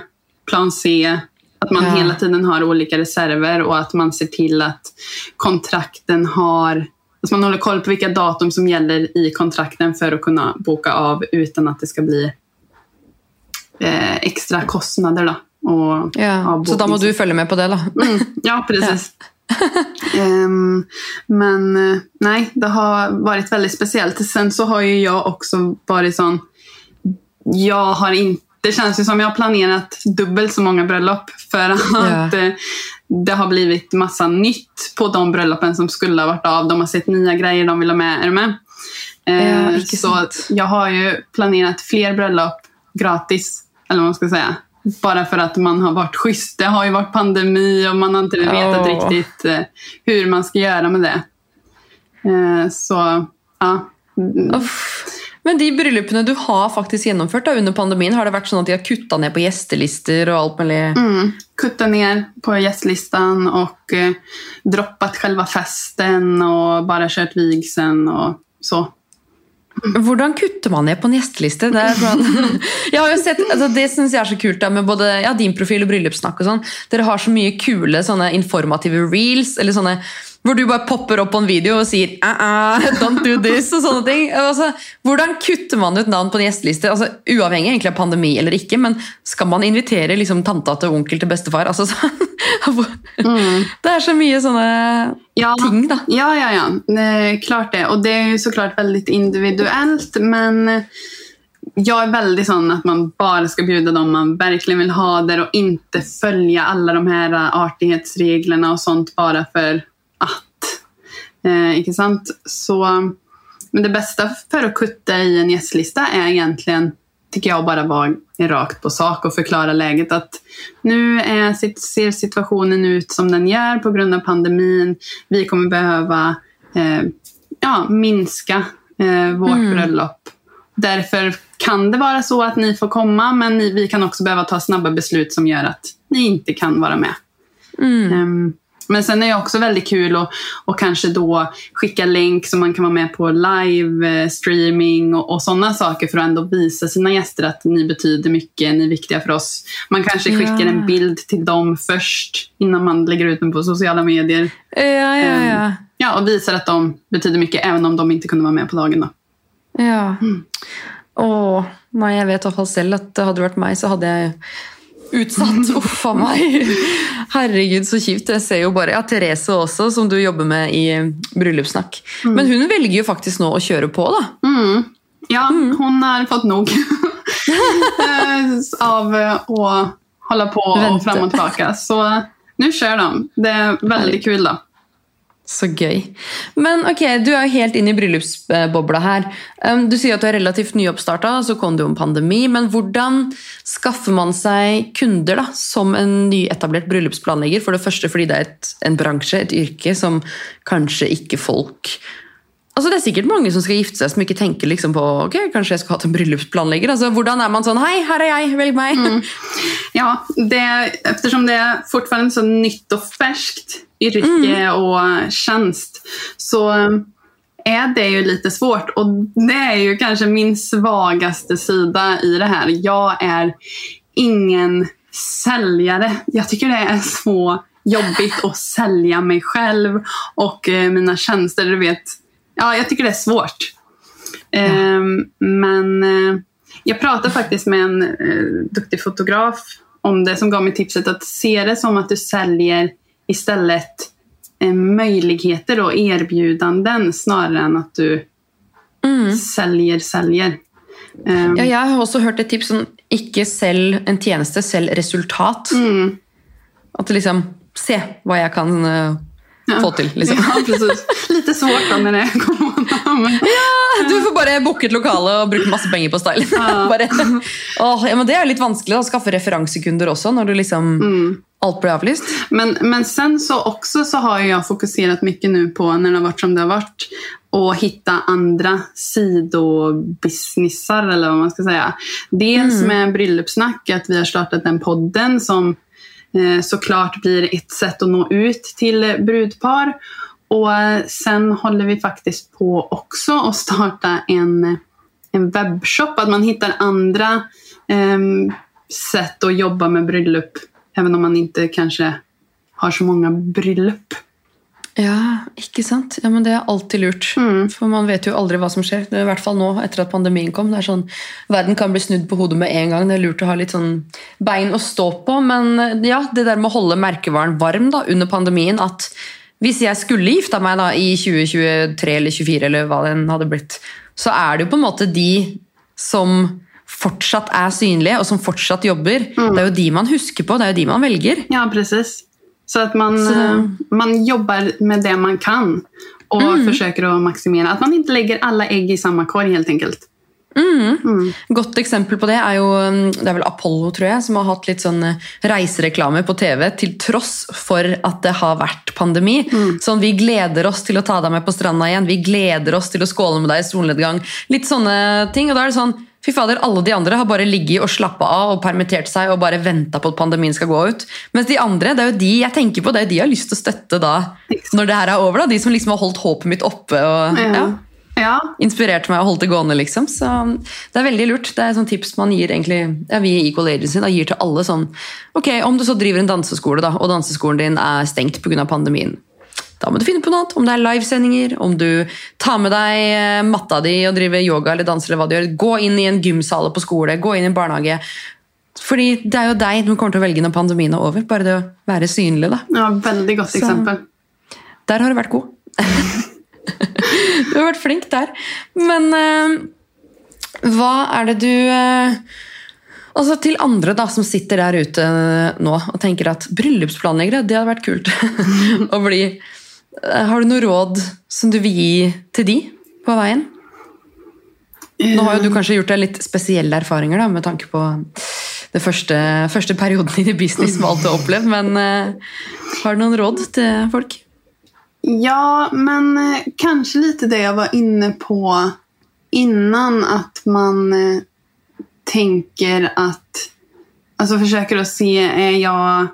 plan C. Att man Ja. hela tiden har olika reserver och att man ser till att kontrakten har att man håller koll på vilka datum som gäller i kontrakten för att kunna boka av utan att det ska bli eh, extra kostnader. Då, och, Ja, så da må du følge med på det, da. Mm, ja, precis. Ehm, men eh, nej, det har varit väldigt speciellt. Sen så har ju jag också varit sån... Jag har inte... Det känns ju som jag har planerat dubbelt så många bröllop för att eh, det har blivit massa nytt på de bröllopen som skulle ha varit av. De har sett nya grejer de vill ha med. Är du med? Icke så sant. jag har ju planerat fler bröllop gratis, eller vad man ska säga. Bara för att man har varit schysst. Det har ju varit pandemi och man har inte vetat riktigt eh, hur man ska göra med det. Eh, så, ja. Mm, Uff. Men de bryllupene du har faktisk gjennomført da, under pandemien, har det vært sånn at de har kutta ned på gjestelister og alt mulig? Mm, kutta ner på gästlistan och eh, droppat själva festen och bara kört vigseln och så. Hvordan kutter man ned på en gjesteliste? Jeg har jo sett, altså det syns jeg er så kult da, med både ja, din profil og bryllupssnakk. og sånn. Dere har så mye kule sånne informative reels, eller sånne Hvor du bare popper opp på en video og sier uh -uh, 'don't do this' og sånne ting. Altså, hvordan kutter man ut navn på en gjesteliste? Altså, uavhengig egentlig av pandemi eller ikke, men skal man invitere liksom, tanta til onkel til bestefar? Altså, så, Det er så mye sånne Ja, ting, da. ja, ja, ja. Det är klart det. Och det är ju såklart väldigt individuellt, men jag är väldigt sån att man bara ska bjuda dem man verkligen vill ha där och inte följa alla de här artighetsreglerna och sånt bara för att. Eh, inte sant? Så, men det bästa för att kutta i en gästlista är egentligen, tycker jag, bara vara rakt på sak och förklara läget. Att nu är, ser situationen ut som den gör på grund av pandemin. Vi kommer behöva eh, ja, minska eh, vårt bröllop. Därför kan det vara så att ni får komma, men ni, vi kan också behöva ta snabba beslut som gör att ni inte kan vara med. Ehm, men sen är det också väldigt kul att och kanske då skicka länk så man kan vara med på livestreaming och, och sådana saker för att ändå visa sina gäster att ni betyder mycket, ni är viktiga för oss. Man kanske skickar Ja. en bild till dem först innan man lägger ut den på sociala medier. Ja, ja, ja. Ja, och visar att de betyder mycket även om de inte kunde vara med på dagen. Då. Ja. Åh, nei, jeg vet i hvert fall selv at det hadde vært meg, så hadde jeg utsatt. Uff a meg. Herregud, så kjipt. Jeg ser jo bare ja, Therese også, som du jobber med i Bryllupssnakk. Men hun velger jo faktisk nå å kjøre på, da. Mm. Ja, hon har fått nog av eh, att hålla på och Vänta. fram och tillbaka. Så nu kör de. Det är väldigt kul då. Så gøy. Men ok, du er jo helt inne i bryllupsbobla her. Du sier at du er relativt nyoppstarta, så kom det jo en pandemi. Men hvordan skaffer man seg kunder da, som en nyetablert bryllupsplanlegger? For det første fordi det er et, en bransje, et yrke, som kanskje ikke folk Altså Det er sikkert mange som skal gifte seg, som ikke tenker liksom på ok, kanskje jeg skulle hatt en bryllupsplanlegger. Altså Hvordan er man sånn Hei, her er jeg, velg meg! Ja, det, eftersom det är fortfarande så nytt och färskt yrke och tjänst så är det ju lite svårt. Och det är ju kanske min svagaste sida i det här. Jag är ingen säljare. Jag tycker det är så jobbigt att sälja mig själv och eh, mina tjänster. Du vet, ja, jag tycker det är svårt. Ehm, men eh, jag pratade faktiskt med en eh, duktig fotograf om det som gav mig tipset att se det som att du säljer istället eh, möjligheter och erbjudanden snarare än att du säljer, säljer. Ehm, Ja, jeg har også hørt et tips som ikke selg en tjeneste, selg resultat. mm, At det liksom Se hva jeg kan ja. få til, liksom. Ja, precis. Lite svårt då när det är. Men, Du får bare booke et lokale og bruke masse penger på style. Ja. bare, åh, ja, men det er jo litt vanskelig da, å skaffe referansekunder også, når du liksom alt blir avlyst. men, men sen så också så har jag fokuserat mycket nu på när det har varit som det har varit och hitta andra sidobusinessar eller vad man ska säga. Dels med bröllopssnack, att vi har startat den podden som Eh, såklart blir ett sätt att nå ut till brudpar. Och eh, sen håller vi faktiskt på också att starta en, en webbshop, att man hittar andra ehm, sätt att jobba med bröllop, även om man inte kanske har så många bröllop. Ja, ikke sant? Ja, men Det er alltid lurt. For man vet jo aldri hva som skjer. Er I hvert fall nå, etter at pandemien kom. det er sånn, Verden kan bli snudd på hodet med en gang. Det er lurt å ha litt sånn bein å stå på. Men eh, ja, det der med å holde merkevaren varm da, under pandemien at Hvis jeg skulle gifta meg da i 2023 eller 2024, eller hva den hadde blitt, så er det jo på en måte de som fortsatt er synlige, og som fortsatt jobber. Det er jo de man husker på, det er jo de man velger. Ja, precis. Så att man, Så- eh, man jobbar med det man kan och försöker att maximera. Att man inte lägger alla ägg i samma korg helt enkelt. Godt eksempel på det er jo um, det er vel Apollo tror jeg, som har hatt litt sånn eh, reisereklame på TV til tross for at det har vært pandemi. Sånn, Vi gleder oss til å ta deg med på stranda igjen, vi gleder oss til å skåle med deg i solnedgang. Litt sånne ting. og da er det sånn, Fy fader, Alle de andre har bare ligget og slappa av og permittert seg og bare venta på at pandemien skal gå ut. Mens de andre, det er jo de jeg tenker på, det er jo de jeg har lyst til å støtte da, når det her er over. da, De som liksom har holdt håpet mitt oppe. og ja Ja, inspirert meg og holdt det gående, liksom. Så det er veldig lurt. Det er et sånt tips man gir egentlig, ja, vi i Equal Agency da, gir til alle sånn Ok, om du så driver en danseskole, da, og danseskolen din er stengt pga. pandemien. Da må du finne på noe annet. Om det er livesendinger, om du tar med deg eh, matta di og driver yoga eller danser, eller hva du gjør. Gå inn i en gymsale på skole, gå inn i en barnehage. Fordi det er jo deg du kommer til å velge når pandemien er over. Bare det å være synlig, da. Ja, väldigt gott Så- exempel. Der har du vært god. du har vært flink der. Men eh, hva er det du eh, Altså Til andre da som sitter der ute nå og tenker at bryllupsplanleggere, det hadde vært kult å bli. Eh, har du noe råd som du vil gi til de på veien? Nå har jo du kanskje gjort deg litt spesielle erfaringer da, med tanke på den første, første perioden din i business med alt du har opplevd, men eh, har du noen råd til folk? Ja, men eh, kanske lite det jag var inne på innan. Att man tänker att, alltså försöker att se, är jag,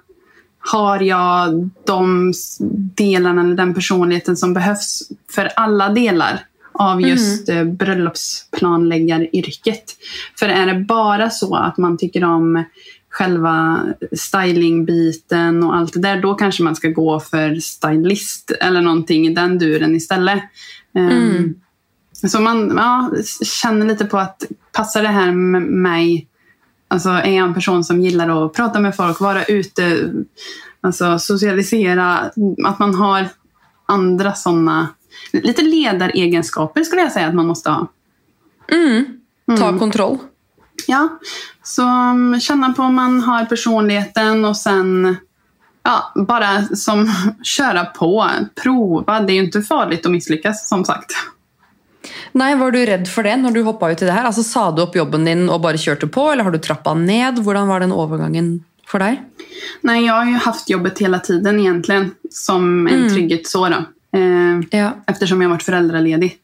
har jag de delarna eller den personligheten som behövs för alla delar av just eh, bröllopsplanläggaryrket. För är det bara så att man tycker om själva stylingbiten och allt det där, då kanske man ska gå för stylist eller någonting i den duren istället. Ehm, Så man ja, känner lite på att passar det här med mig? Alltså är jag en person som gillar att prata med folk, vara ute, alltså socialisera, att man har andra sådana, lite ledaregenskaper skulle jag säga att man måste ha. Ta kontroll. Ja, så um, känna på om man har personligheten och sen ja, bara som köra på, prova. Det är ju inte farligt att misslyckas som sagt. Nei, Var du redd for det når du hoppa ut i det her? Altså, Sa du opp jobben din og bare kjørte på, eller har du trappa ned? Hvordan var den overgangen for deg? Nej, jag har ju haft jobbet hela tiden egentligen som en trygghet så då. Eh, Ja. eftersom jag varit föräldraledig.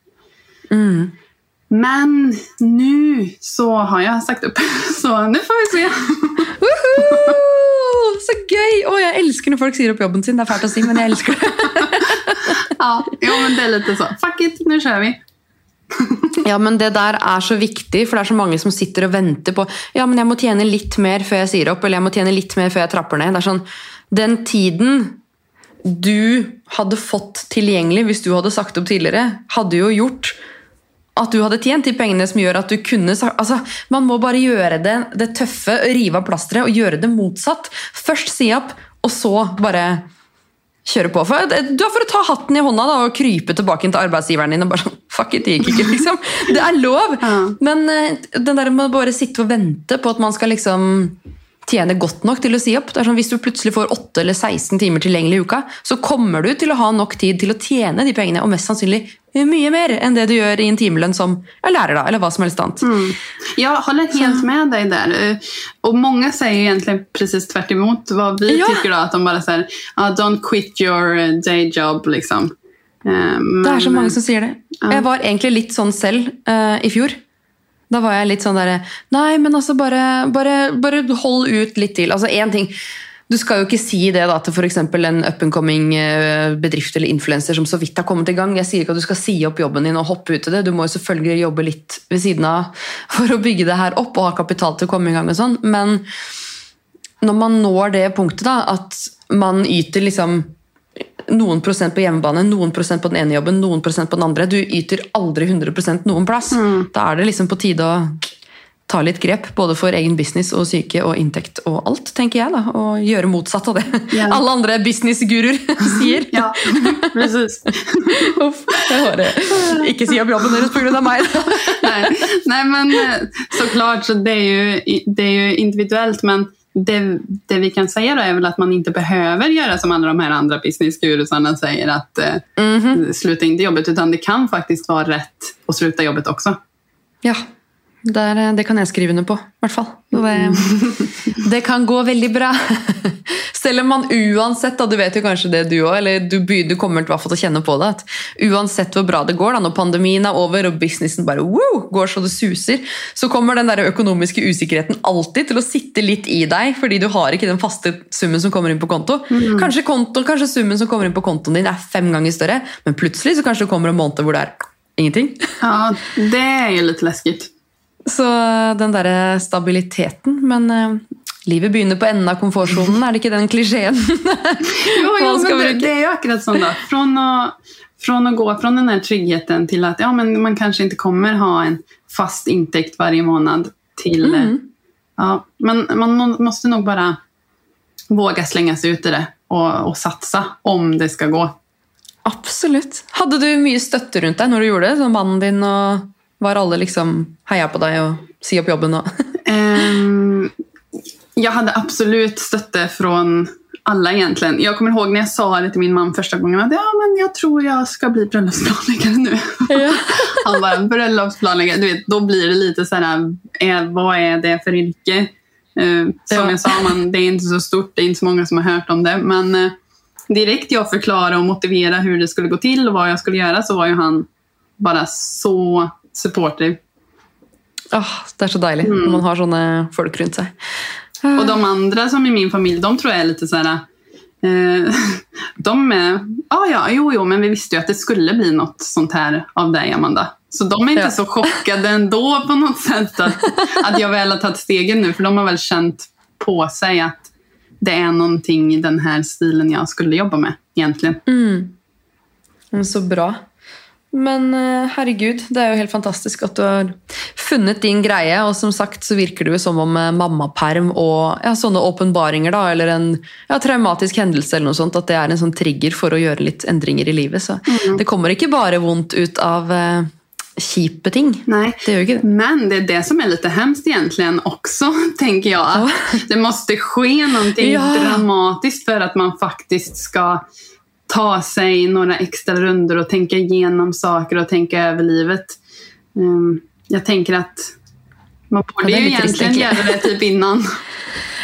Mm. Men nu så har jag sagt upp. Så nu får vi se. Så gøy! Å, jeg elsker når folk sier opp jobben sin. Det er fælt å si, men jeg elsker det. Ja, jo, men det är lite så. Fuck it, nu kör vi. Ja, men Det där är så viktigt, för det är så många som sitter och väntar på ja, men jag måste tjäna lite mer för jag säger upp eller jag måste tjäna lite mer för jag trappar ner. Det är sån, Den tiden du hade fått tillgänglig om du hade sagt upp tidigare, hade ju gjort att du hade tjänat de pengarna som gör att du kunde... Alltså, Man måste bara göra det, det tuffa, riva av och göra det motsatt. Först säga upp och så bara kjøre på. For det- du har for å ta hatten i hånda da, og krype tilbake til arbeidsgiveren din og bare Fuck it, det gikk ikke, liksom. Det er lov! Ja. Men eh, den der med å bare sitte og vente på at man skal liksom tjene godt nok til å si opp. Det er sånn, Hvis du plutselig får 8 eller 16 timer tilgjengelig i uka, så kommer du til å ha nok tid til å tjene de pengene, og mest sannsynlig mye mer enn det du gjør i en timelønn som da, eller hva som helst annet. Jag håller helt med dig där. Och många säger egentligen precis tvärt emot vad vi Ja. tycker då. Att de bara säger ah, don't quit your eh, day job liksom. Eh, Det er så men- mange som sier det. Jeg var egentlig litt sånn selv eh, i fjor. Da var jeg litt sånn derre Nei, men altså, bare, bare, bare hold ut litt til. Altså, én ting Du skal jo ikke si det da til f.eks. en up and coming eh, bedrift eller influenser som så vidt har kommet i gang. Jeg sier ikke at du skal si opp jobben din og hoppe ut i det. Du må jo selvfølgelig jobbe litt ved siden av for å bygge det her opp og ha kapital til å komme i gang. og sånn, Men når man når det punktet da, at man yter liksom noen prosent på hjemmebane, noen prosent på den ene jobben, noen prosent på den andre. Du yter aldri 100 noen plass. Da er det liksom på tide å ta litt grep, både for egen business og syke og inntekt og alt, tenker jeg. da, Og gjøre motsatt av det Ja. alle andre businessguruer sier. Ja, precis. Uff, jeg bare Ikke si opp jobben deres pga. meg. nej, nej, men eh, såklart, så det är, ju, det är ju individuellt. Men det, det vi kan säga då är väl att man inte behöver göra som alla de här andra businessgurusarna säger att eh, sluta inte jobbet. Utan det kan faktiskt vara rätt att sluta jobbet också. Ja, det, er, det kan jeg skrive under på, i hvert fall. Det, det kan gå veldig bra. Selv om man uansett, da, du vet jo kanskje det du òg, eller du, du kommer til, fall til å kjenne på det, at uansett hvor bra det går, da, når pandemien er over og businessen bare wow, går så det suser, så kommer den der økonomiske usikkerheten alltid til å sitte litt i deg, fordi du har ikke den faste summen som kommer inn på konto. Kanskje, konto, kanskje summen som kommer inn på kontoen din er fem ganger større, men plutselig så kanskje det kommer en måned hvor det er ingenting. Ja, det är ju lite läskigt. Så den derre stabiliteten Men eh, Livet begynner på enden av er det ikke den klisjeen? Jo, jo men det, det är ju akkurat sånt då. Från att, från att gå från den här tryggheten till att ja, men man kanske inte kommer ha en fast intäkt varje månad till... eh, Ja, men man må- måste nog bara våga slänga sig ut i det och, och satsa om det ska gå. Absolutt. Hadde du mye støtte rundt deg når du gjorde det? Sånn mannen din og Var alle liksom heia på deg og si opp jobben og Ehm, jag hade absolut stötte från alla egentligen. Jag kommer ihåg när jag sa det till min man första gången att ja, men jag tror jag ska bli bröllopsplanläggare nu. Ja. Han bara, bröllopsplanläggare, du vet, då blir det lite så här, eh, vad är det för yrke? Eh, som Ja. jag sa, man, det är inte så stort, det är inte så många som har hört om det. Men eh, direkt jag förklarade och motiverade hur det skulle gå till och vad jag skulle göra så var ju han bara så supportive. Åh, Det er så deilig når man har sånne folk rundt seg. Och de andra som i min familj, de tror jag är lite så här... Eh, de är... Ja, ja, jo, jo, men vi visste ju att det skulle bli något sånt här av dig, Amanda. Så de är inte Ja. så chockade ändå på något sätt att, att jag väl har tagit stegen nu. För de har väl känt på sig att det är någonting i den här stilen jag skulle jobba med egentligen. Men Så bra. Men eh, herregud, det er jo helt fantastisk at du har funnet din greie. Og som sagt så virker det jo som om eh, mammaperm og ja, sånne åpenbaringer, da, eller en ja, traumatisk hendelse, eller noe sånt, at det er en sånn trigger for å gjøre litt endringer i livet. Så det kommer ikke bare vondt ut av eh, kjipe ting. Nej. Det gör ju inte det. Men det är det som är lite hemskt egentligen också, tänker jag. Att det måste ske någonting Ja. dramatiskt för att man faktiskt ska ta sig några extra runder och tänka igenom saker och tänka över livet. Ehm, jag tänker att man borde det ju egentligen egentligen. göra det typ innan.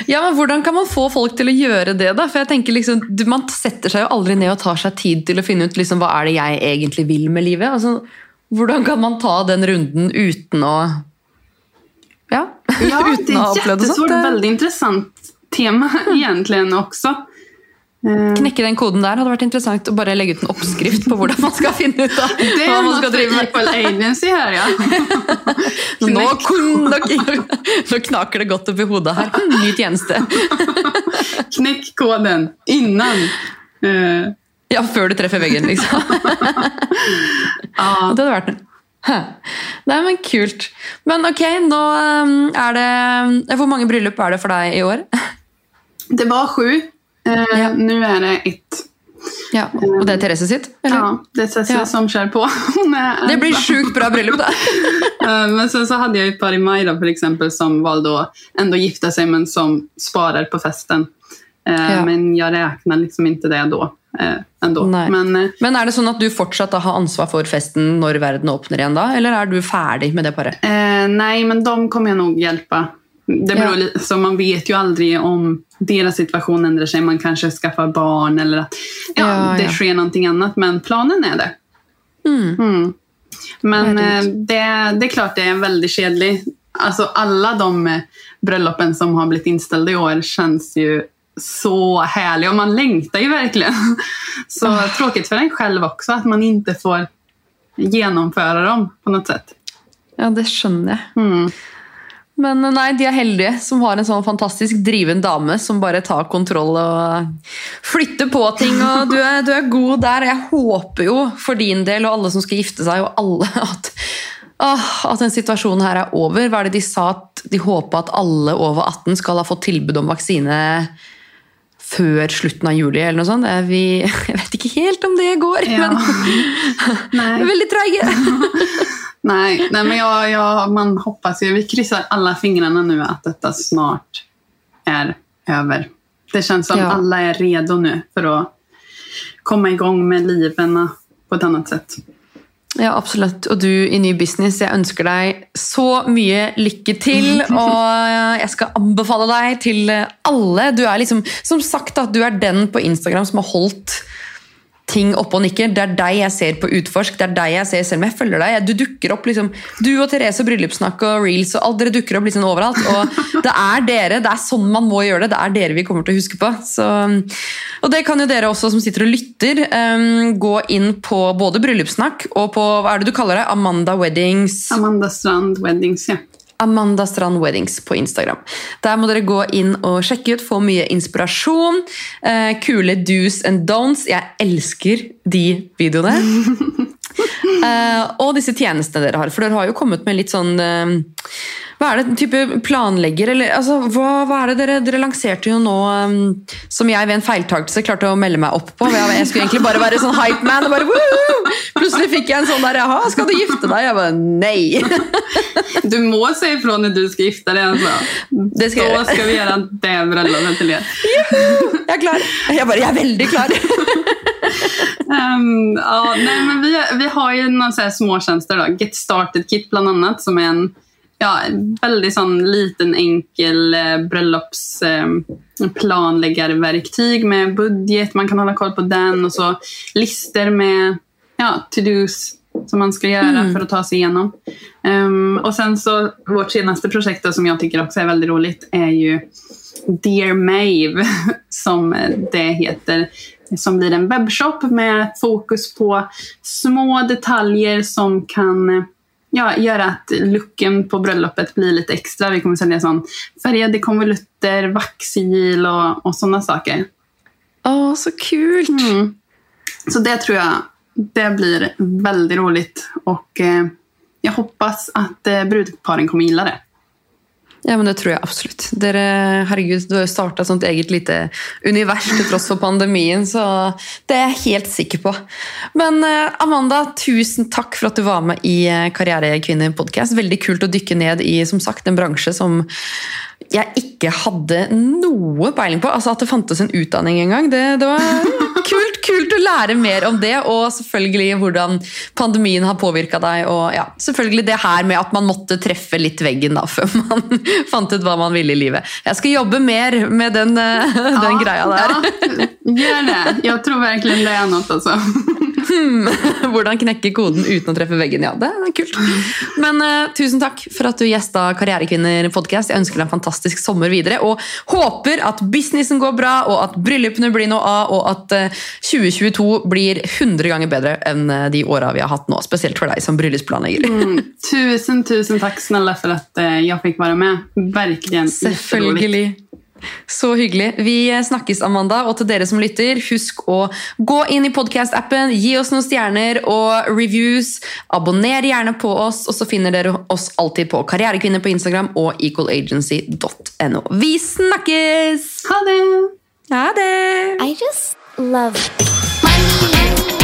Ja, men Hvordan kan man få folk til å gjøre det? da? For jeg tenker liksom, Man setter seg jo aldri ned og tar seg tid til å finne ut liksom, hva er det jeg egentlig vil med livet. Altså, hvordan kan man ta den runden uten å Ja, Ja, det uten å ha är opplevd det jättesvårt. Det- Väldigt intressant tema egentligen också. Ehm, Knekke den koden der hadde vært interessant. å bare legge ut en oppskrift på hvordan man skal finne ut det är man något skal drive för med. Equal Agency här ja. Nå knaker det godt oppi hodet her. Hmm, Ny tjeneste. Knäck koden innan. Eh, Ja, før du treffer veggen, liksom. ja. Det noe. Hæ. Nei, men kult. Men ok, nå um, er det Hvor mange bryllup er det for deg i år? Det var sju. Eh, Ja. Nu är det ett. Ja, Og det er Therese sitt? Eller? Ja, det är Cecilia Ja. som kör på. Är, Det blir sjukt bra bryllup, da! Eh, Men sen så hade jag ett par i maj då, för exempel som valde att ändå gifta sig men som sparar på festen. Eh, Ja. Men jag räknar liksom inte det då. eh, Ändå. Nej. Men eh, Men er det sånn at du fortsatt da har ansvar for festen når verden åpner igjen da? Eller er du ferdig med det paret? eh, nej, men de kommer jag nog hjälpa. Det beror Ja. så man vet ju aldrig om deras situation ändrar sig. Man kanske skaffar barn eller att ja, Ja, det ja. sker någonting annat. Men planen är det. Mm. Mm. Men eh, det, det är klart det är en väldigt kedlig... Alltså alla de eh, bröllopen som har blivit inställda i år känns ju så härliga och man längtar ju verkligen. Så Ah. tråkigt för en själv också att man inte får genomföra dem på något sätt. Ja, det skjønner jeg. Mm. Men nei, de er heldige som har en sånn fantastisk driven dame som bare tar kontroll og flytter på ting. og Du er, du er god der. Jeg håper jo for din del og alle som skal gifte seg, og alle at, åh, at den situasjonen her er over. Hva er det de sa? At de håpa at alle over 18 skal ha fått tilbud om vaksine før slutten av juli, eller noe sånt. Vi, jeg vet ikke helt om det går, Ja. men vi er veldig treige. Nej, nej, men jag, jag, man hoppas ju. Vi kryssar alla fingrarna nu att detta snart är över. Det känns som Ja. alla är redo nu för att komma igång med liven på ett annat sätt. Ja, absolutt. Og du i ny business, jeg ønsker deg så mye lykke til. Og jeg skal anbefale deg til alle. Du er liksom, som sagt, at du er den på Instagram som har holdt ting oppe og nikker. Det er deg jeg ser på Utforsk. Det er deg jeg ser selv om jeg følger deg. Du dukker opp liksom, du og Therese og Bryllupssnakk og Reels og alt dere dukker opp liksom overalt. Og det er dere. Det er sånn man må gjøre det. Det er dere vi kommer til å huske på. Så, og det kan jo dere også som sitter og lytter, um, gå inn på både Bryllupssnakk og på hva er det du kaller det? Amanda Weddings. Amanda Strand Weddings, ja. Amanda Strand Weddings på Instagram. Der må dere gå inn og sjekke ut, få mye inspirasjon. Eh, kule do's and don'ts. Jeg elsker de videoene. Eh, og disse tjenestene dere har. For dere har jo kommet med litt sånn eh, Hva er det? Type planlegger? Eller, altså, hva, hva er det dere, dere lanserte jo nå eh, som jeg ved en feiltagelse klarte å melde meg opp på? Jeg, jeg skulle egentlig bare være sånn hype man. Og bare, «Woo!» Plutselig fikk jeg en sånn der Jaha, skal du gifte deg? Jeg bare nei. Du må säga ifrån när du ska gifta dig. Alltså. Det ska jag Då göra. ska vi göra det bröllopet till er. Jeg er klar. Jeg bare, jeg er veldig klar. Ehm, ja, nej, men vi, vi har ju några så här småtjänster. Då. Get Started Kit bland annat som är en ja, väldigt sån liten enkel eh, bröllops eh, med budget. Man kan hålla koll på den och så lister med ja, to-dos som man ska göra för att ta sig igenom. Ehm, och sen så vårt senaste projekt då, som jag tycker också är väldigt roligt är ju Dear Mave som det heter. Som blir en webbshop med fokus på små detaljer som kan ja, göra att looken på bröllopet blir lite extra. Vi kommer sälja sån färgade konvolutter, vaxil och, och sådana saker. Å, så kult. Mm. Så det tror jag det blir väldigt roligt och eh, jag hoppas att eh, brudparen kommer gilla det. Ja, men Det tror jeg absolutt. Dere, herregud, Du har jo starta et eget lite univers til tross for pandemien, så det er jeg helt sikker på. Men eh, Amanda, tusen takk for at du var med i eh, Karrierekvinner podcast. Veldig kult å dykke ned i som sagt, en bransje som jeg ikke hadde noe peiling på. Altså At det fantes en utdanning engang. Det, det var kult, kult å lære mer om det, og selvfølgelig hvordan pandemien har påvirka deg. Og ja, selvfølgelig det her med at man måtte treffe litt veggen da, før man fant ut hva man ville i livet. Jeg skal jobbe mer med den, eh, den greia der. Ja, gör det. Jag tror verkligen det är något alltså. Hvordan knekke koden uten å treffe veggen. Ja, det er kult. Men eh, tusen takk for at du gjesta Karrierekvinner podcast. Jeg ønsker deg en fantastisk sommer videre. Og håper at businessen går bra, og at bryllupene blir noe av, og at eh, 2022 blir 100 ganger bedre enn eh, de åra vi har hatt nå. Spesielt for deg som bryllupsplanlegger. Mm, tusen, tusen tack snälla för att jag fick vara med. Verkligen. Selvfølgelig. Så hyggelig. Vi snakkes, Amanda. Og til dere som lytter, husk å gå inn i podcast-appen, gi oss noen stjerner og reviews. Abonner gjerne på oss, og så finner dere oss alltid på Karrierekvinner på Instagram og equalagency.no. Vi snakkes! Ha det! Ha det! I just love money.